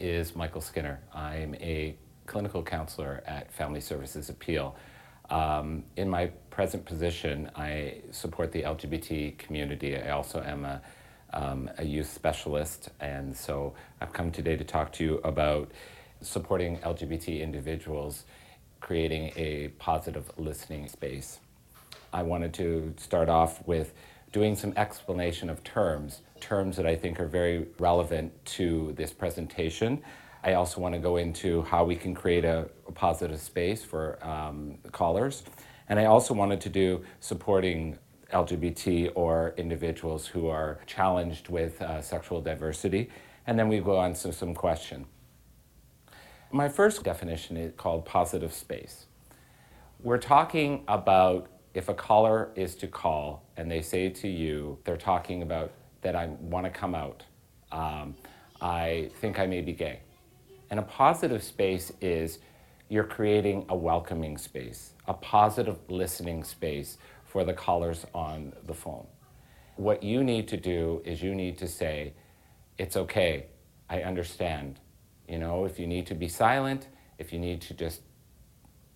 Is Michael Skinner. I'm a clinical counselor at Family Services of Peel. Um, in my present position, I support the LGBT community. I also am a, um, a youth specialist, and so I've come today to talk to you about supporting LGBT individuals, creating a positive listening space. I wanted to start off with doing some explanation of terms, terms that I think are very relevant to this presentation. I also want to go into how we can create a, a positive space for um, callers. And I also wanted to do supporting LGBT or individuals who are challenged with uh, sexual diversity. And then we go on to some question. My first definition is called positive space. We're talking about if a caller is to call and they say to you, they're talking about that I want to come out, um, I think I may be gay. And a positive space is you're creating a welcoming space, a positive listening space for the callers on the phone. What you need to do is you need to say, it's okay, I understand. You know, if you need to be silent, if you need to just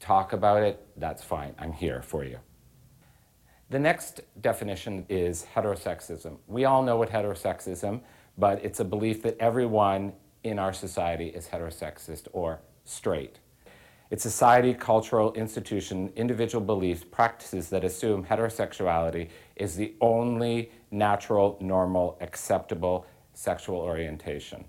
talk about it, that's fine. I'm here for you. The next definition is heterosexism. We all know what heterosexism, but it's a belief that everyone in our society is heterosexist or straight. It's society, cultural, institution, individual beliefs, practices that assume heterosexuality is the only natural, normal, acceptable sexual orientation.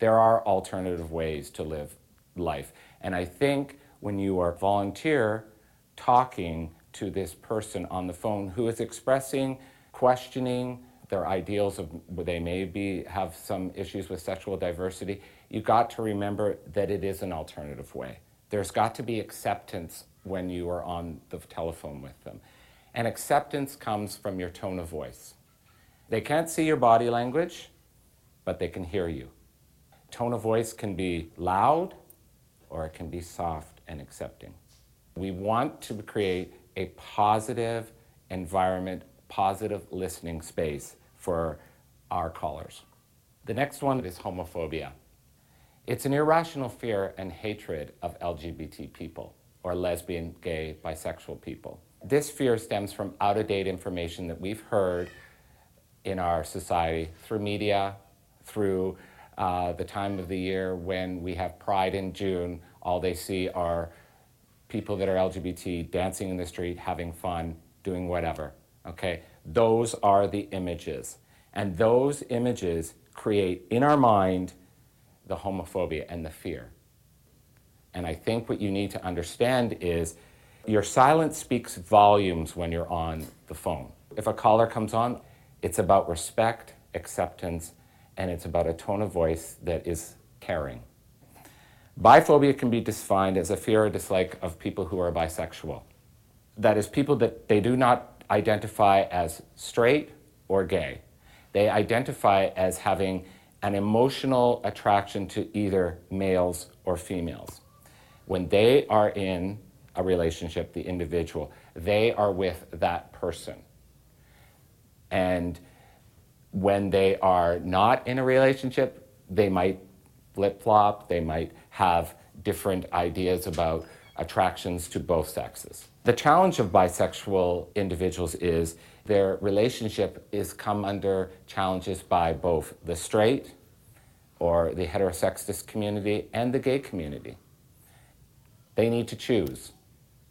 There are alternative ways to live life. And I think when you are volunteer talking to this person on the phone who is expressing, questioning their ideals of they may be have some issues with sexual diversity, you got to remember that it is an alternative way. There's got to be acceptance when you are on the telephone with them. And acceptance comes from your tone of voice. They can't see your body language, but they can hear you. Tone of voice can be loud or it can be soft and accepting. We want to create a positive environment, positive listening space for our callers. The next one is homophobia. It's an irrational fear and hatred of LGBT people or lesbian, gay, bisexual people. This fear stems from out of date information that we've heard in our society through media, through uh, the time of the year when we have Pride in June. All they see are people that are LGBT dancing in the street, having fun, doing whatever. Okay? Those are the images. And those images create in our mind the homophobia and the fear. And I think what you need to understand is your silence speaks volumes when you're on the phone. If a caller comes on, it's about respect, acceptance, and it's about a tone of voice that is caring. Biphobia can be defined as a fear or dislike of people who are bisexual. That is, people that they do not identify as straight or gay. They identify as having an emotional attraction to either males or females. When they are in a relationship, the individual, they are with that person. And when they are not in a relationship, they might flip flop, they might have different ideas about attractions to both sexes. The challenge of bisexual individuals is their relationship is come under challenges by both the straight or the heterosexist community and the gay community. They need to choose.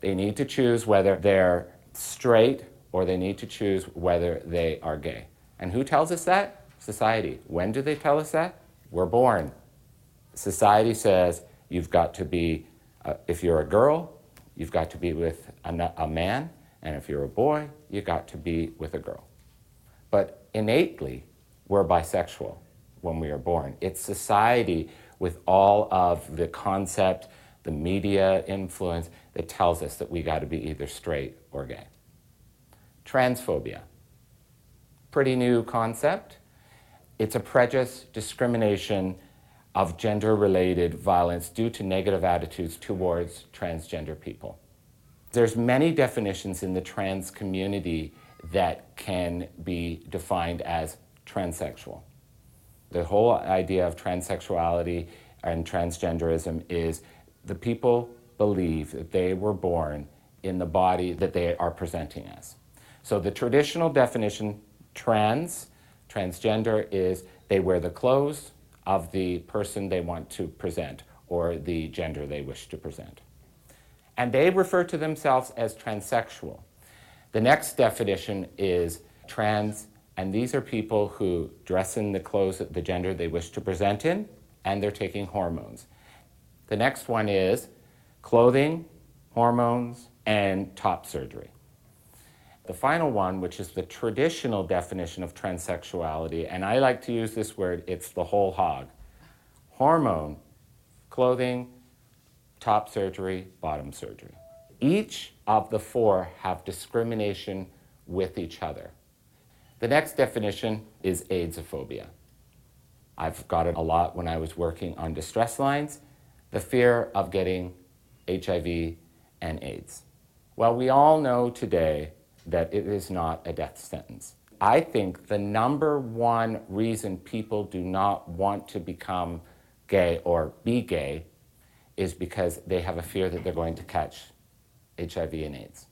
They need to choose whether they're straight or they need to choose whether they are gay. And who tells us that? Society. When do they tell us that? We're born. Society says you've got to be, uh, if you're a girl, you've got to be with a, a man, and if you're a boy, you've got to be with a girl. But innately, we're bisexual when we are born. It's society with all of the concept, the media influence that tells us that we got to be either straight or gay. Transphobia. Pretty new concept. It's a prejudice, discrimination of gender related violence due to negative attitudes towards transgender people. There's many definitions in the trans community that can be defined as transsexual. The whole idea of transsexuality and transgenderism is the people believe that they were born in the body that they are presenting as. So the traditional definition, trans, transgender, is they wear the clothes of the person they want to present or the gender they wish to present. And they refer to themselves as transsexual. The next definition is trans, and these are people who dress in the clothes of the gender they wish to present in, and they're taking hormones. The next one is clothing, hormones, and top surgery. The final one, which is the traditional definition of transsexuality, and I like to use this word, it's the whole hog hormone, clothing, top surgery, bottom surgery. Each of the four have discrimination with each other. The next definition is AIDSophobia. I've got it a lot when I was working on distress lines the fear of getting HIV and AIDS. Well, we all know today that it is not a death sentence. I think the number one reason people do not want to become gay or be gay is because they have a fear that they're going to catch HIV and AIDS.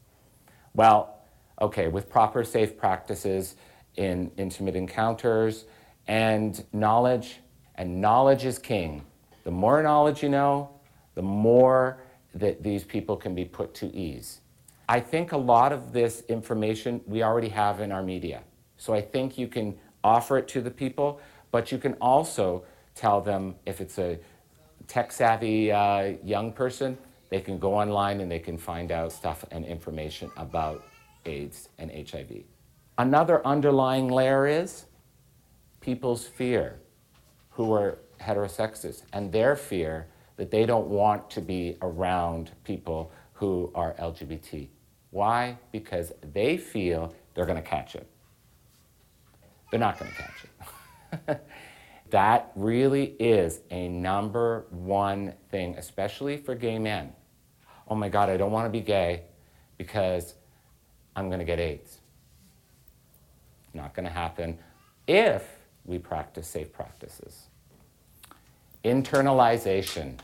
Well, okay, with proper safe practices in intimate encounters and knowledge, and knowledge is king. The more knowledge you know, the more that these people can be put to ease. I think a lot of this information we already have in our media. So I think you can offer it to the people, but you can also tell them if it's a tech savvy uh, young person, they can go online and they can find out stuff and information about AIDS and HIV. Another underlying layer is people's fear who are heterosexist and their fear that they don't want to be around people who are LGBT. Why? Because they feel they're going to catch it. They're not going to catch it. that really is a number one thing, especially for gay men. Oh my God, I don't want to be gay because I'm going to get AIDS. Not going to happen if we practice safe practices. Internalization.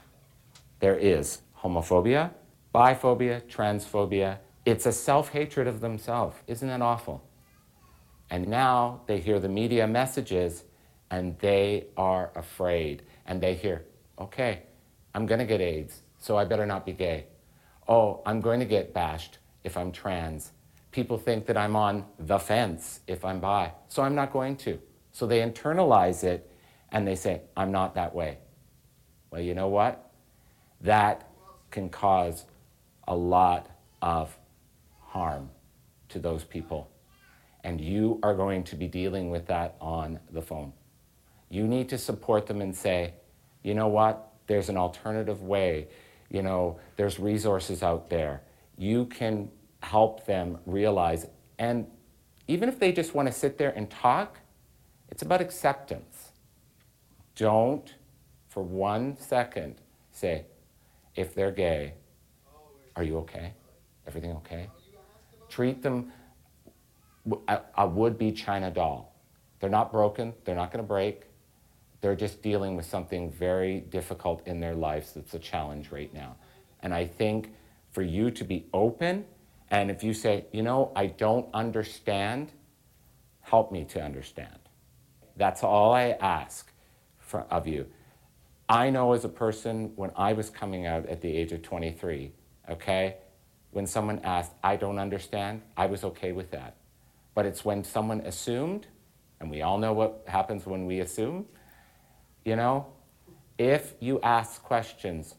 There is homophobia, biphobia, transphobia. It's a self hatred of themselves. Isn't that awful? And now they hear the media messages and they are afraid. And they hear, okay, I'm going to get AIDS, so I better not be gay. Oh, I'm going to get bashed if I'm trans. People think that I'm on the fence if I'm bi, so I'm not going to. So they internalize it and they say, I'm not that way. Well, you know what? That can cause a lot of harm to those people. And you are going to be dealing with that on the phone. You need to support them and say, you know what? There's an alternative way. You know, there's resources out there. You can help them realize. And even if they just want to sit there and talk, it's about acceptance. Don't for one second say, if they're gay, are you okay? Everything okay? Treat them a, would be China doll. They're not broken, they're not going to break. They're just dealing with something very difficult in their lives that's a challenge right now. And I think for you to be open, and if you say, you know, I don't understand, help me to understand. That's all I ask for, of you. I know as a person, when I was coming out at the age of 23, okay, when someone asked, I don't understand, I was okay with that. But it's when someone assumed, and we all know what happens when we assume, you know, if you ask questions,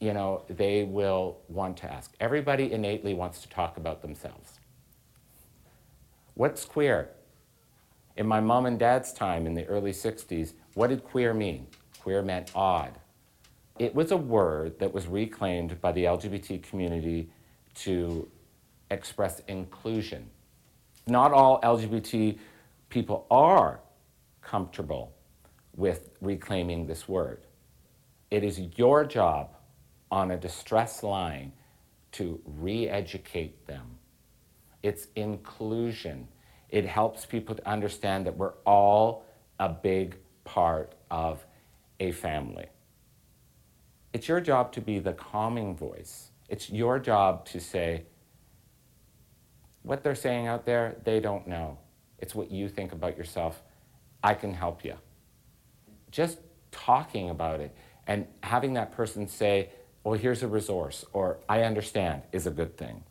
you know, they will want to ask. Everybody innately wants to talk about themselves. What's queer? In my mom and dad's time in the early 60s, what did queer mean? Queer meant odd. It was a word that was reclaimed by the LGBT community to express inclusion. Not all LGBT people are comfortable with reclaiming this word. It is your job on a distress line to re educate them. It's inclusion. It helps people to understand that we're all a big part of a family. It's your job to be the calming voice. It's your job to say, what they're saying out there, they don't know. It's what you think about yourself. I can help you. Just talking about it and having that person say, well, here's a resource, or I understand, is a good thing.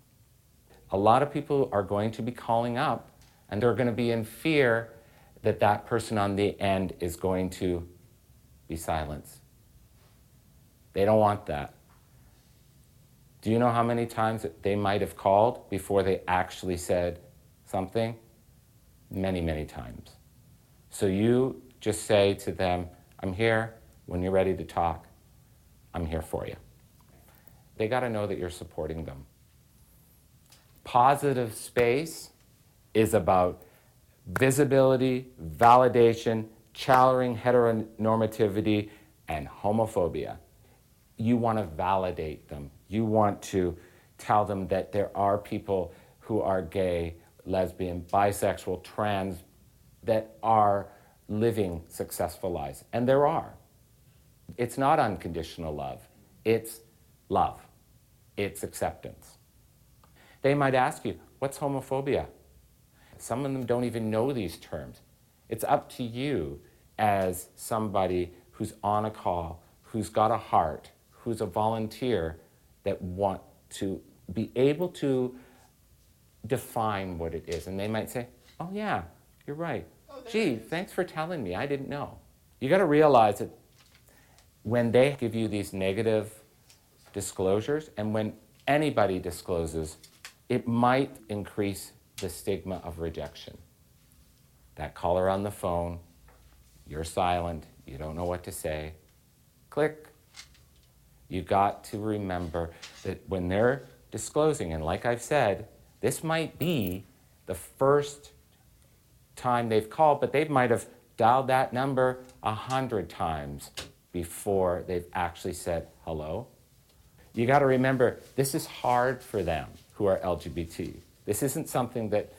A lot of people are going to be calling up and they're going to be in fear that that person on the end is going to be silenced. They don't want that. Do you know how many times they might have called before they actually said something? Many, many times. So you just say to them, I'm here when you're ready to talk. I'm here for you they got to know that you're supporting them. Positive space is about visibility, validation, challenging heteronormativity, and homophobia. You want to validate them. You want to tell them that there are people who are gay, lesbian, bisexual, trans, that are living successful lives. And there are. It's not unconditional love, it's love its acceptance. They might ask you, What's homophobia? Some of them don't even know these terms. It's up to you as somebody who's on a call, who's got a heart, who's a volunteer that want to be able to define what it is. And they might say, Oh, yeah, you're right. Oh, Gee, thanks for telling me. I didn't know. You got to realize that when they give you these negative disclosures, and when anybody discloses, it might increase the stigma of rejection. That caller on the phone, you're silent, you don't know what to say, click. You got to remember that when they're disclosing, and like I've said, this might be the first time they've called, but they might have dialed that number a hundred times before they've actually said hello you got to remember this is hard for them who are LGBT. This isn't something that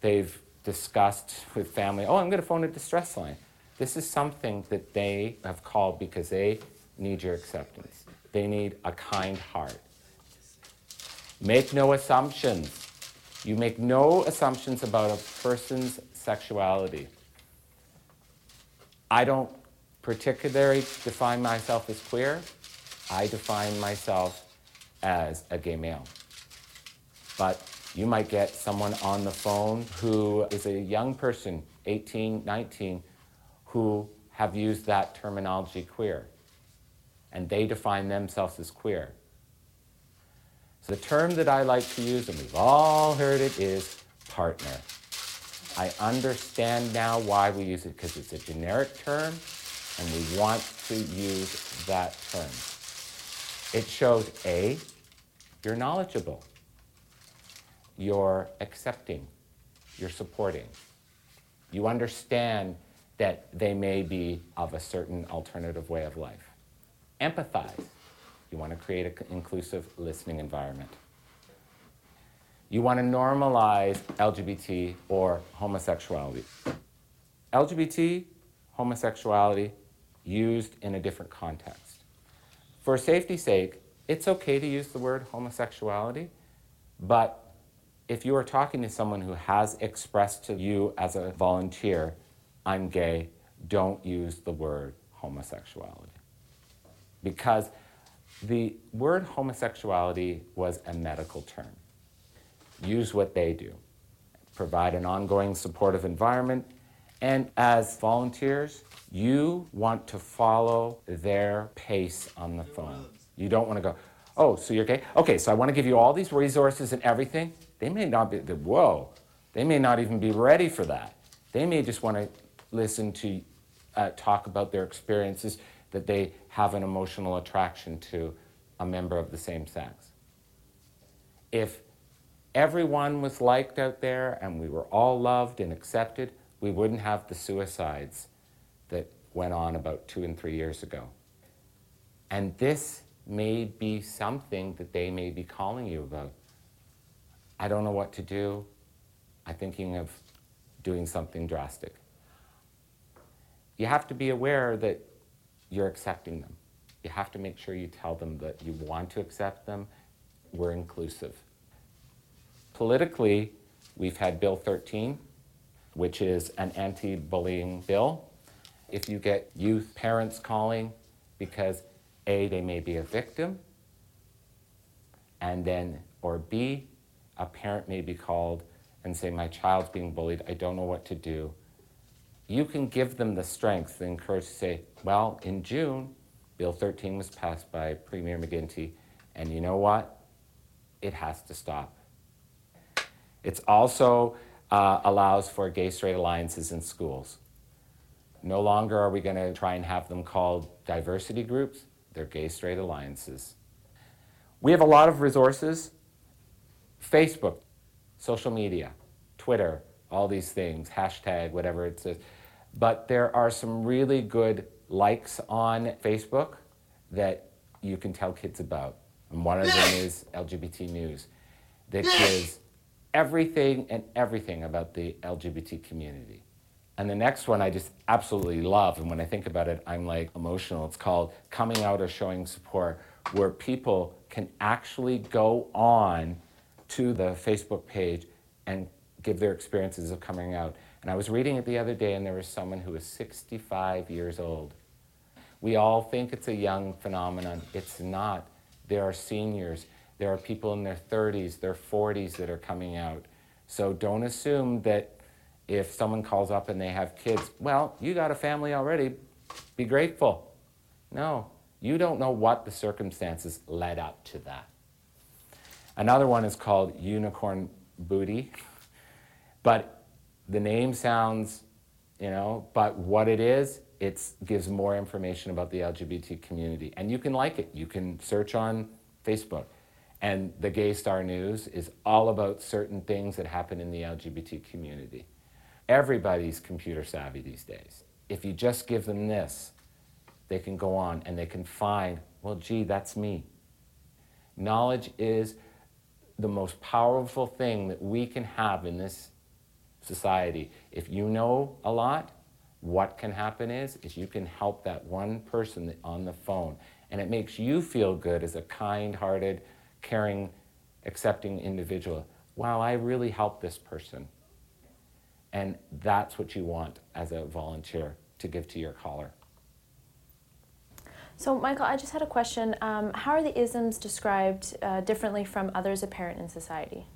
they've discussed with family. Oh, I'm going to phone a distress line. This is something that they have called because they need your acceptance. They need a kind heart. Make no assumptions. You make no assumptions about a person's sexuality. I don't particularly define myself as queer. I define myself as a gay male. But you might get someone on the phone who is a young person, 18, 19, who have used that terminology queer. And they define themselves as queer. So the term that I like to use, and we've all heard it, is partner. I understand now why we use it because it's a generic term and we want to use that term. It shows A, you're knowledgeable, you're accepting, you're supporting. You understand that they may be of a certain alternative way of life. Empathize. You want to create an inclusive listening environment. You want to normalize LGBT or homosexuality. LGBT, homosexuality used in a different context. For safety's sake, it's okay to use the word homosexuality, but if you are talking to someone who has expressed to you as a volunteer, I'm gay, don't use the word homosexuality. Because the word homosexuality was a medical term. Use what they do. Provide an ongoing supportive environment. And as volunteers, you want to follow their pace on the phone. You don't want to go, oh, so you're gay? Okay, so I want to give you all these resources and everything. They may not be, whoa, they may not even be ready for that. They may just want to listen to uh, talk about their experiences that they have an emotional attraction to a member of the same sex. If everyone was liked out there and we were all loved and accepted, we wouldn't have the suicides that went on about two and three years ago. And this may be something that they may be calling you about. I don't know what to do. I'm thinking of doing something drastic. You have to be aware that you're accepting them. You have to make sure you tell them that you want to accept them. We're inclusive. Politically, we've had Bill 13, which is an anti bullying bill. If you get youth parents calling because A, they may be a victim, and then, or B, a parent may be called and say, My child's being bullied, I don't know what to do you can give them the strength and courage to say, well, in June, Bill 13 was passed by Premier McGuinty, and you know what? It has to stop. It also uh, allows for gay straight alliances in schools. No longer are we going to try and have them called diversity groups, they're gay straight alliances. We have a lot of resources Facebook, social media, Twitter, all these things, hashtag, whatever it says. But there are some really good likes on Facebook that you can tell kids about. And one of them is LGBT News that gives everything and everything about the LGBT community. And the next one I just absolutely love. And when I think about it, I'm like emotional. It's called Coming Out or Showing Support, where people can actually go on to the Facebook page and give their experiences of coming out. And I was reading it the other day, and there was someone who was 65 years old. We all think it's a young phenomenon. It's not. There are seniors, there are people in their 30s, their 40s that are coming out. So don't assume that if someone calls up and they have kids, well, you got a family already, be grateful. No, you don't know what the circumstances led up to that. Another one is called Unicorn Booty, but the name sounds, you know, but what it is, it gives more information about the LGBT community. And you can like it. You can search on Facebook. And the Gay Star News is all about certain things that happen in the LGBT community. Everybody's computer savvy these days. If you just give them this, they can go on and they can find, well, gee, that's me. Knowledge is the most powerful thing that we can have in this society. If you know a lot, what can happen is, is you can help that one person on the phone. And it makes you feel good as a kind-hearted, caring, accepting individual. Wow, I really helped this person. And that's what you want as a volunteer to give to your caller. So, Michael, I just had a question. Um, how are the isms described uh, differently from others apparent in society?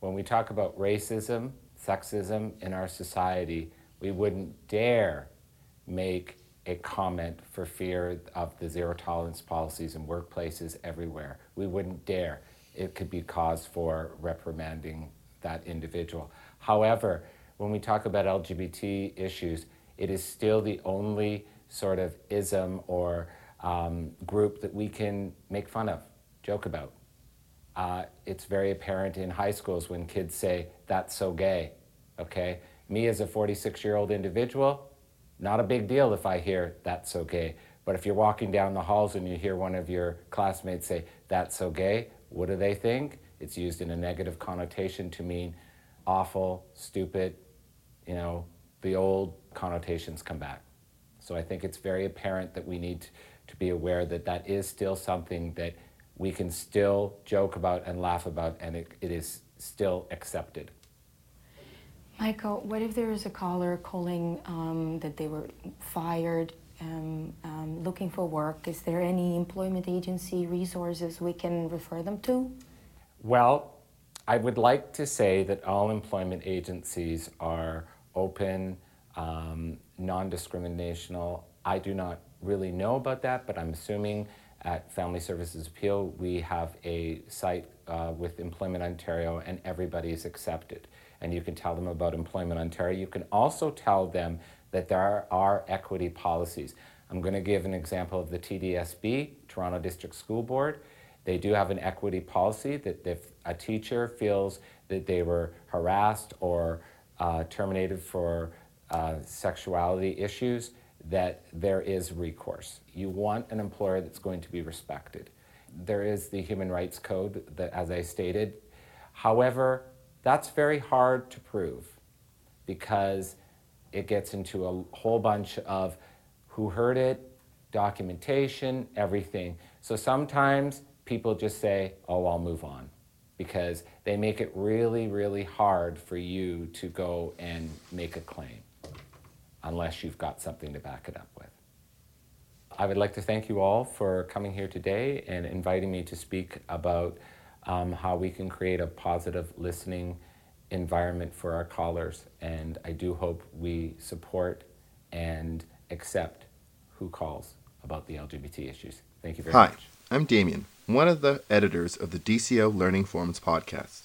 When we talk about racism, sexism in our society, we wouldn't dare make a comment for fear of the zero tolerance policies in workplaces everywhere. We wouldn't dare. It could be cause for reprimanding that individual. However, when we talk about LGBT issues, it is still the only sort of ism or um, group that we can make fun of, joke about. Uh, it's very apparent in high schools when kids say, that's so gay, okay? Me as a 46 year old individual, not a big deal if I hear, that's so gay. But if you're walking down the halls and you hear one of your classmates say, that's so gay, what do they think? It's used in a negative connotation to mean awful, stupid, you know, the old connotations come back. So I think it's very apparent that we need to be aware that that is still something that we can still joke about and laugh about, and it, it is still accepted. Michael, what if there is a caller calling um, that they were fired, um, um, looking for work? Is there any employment agency resources we can refer them to? Well, I would like to say that all employment agencies are open, um, non discriminational. I do not really know about that, but I'm assuming at Family Services of Peel we have a site uh, with Employment Ontario and everybody is accepted. And you can tell them about Employment Ontario. You can also tell them that there are equity policies. I'm going to give an example of the TDSB, Toronto District School Board. They do have an equity policy that if a teacher feels that they were harassed or uh, terminated for uh, sexuality issues, that there is recourse. You want an employer that's going to be respected. There is the Human Rights Code, that, as I stated. However, that's very hard to prove because it gets into a whole bunch of who heard it, documentation, everything. So sometimes people just say, oh, I'll move on because they make it really, really hard for you to go and make a claim unless you've got something to back it up with. I would like to thank you all for coming here today and inviting me to speak about um, how we can create a positive listening environment for our callers. And I do hope we support and accept who calls about the LGBT issues. Thank you very Hi, much. Hi, I'm Damien, one of the editors of the DCO Learning Forums podcast.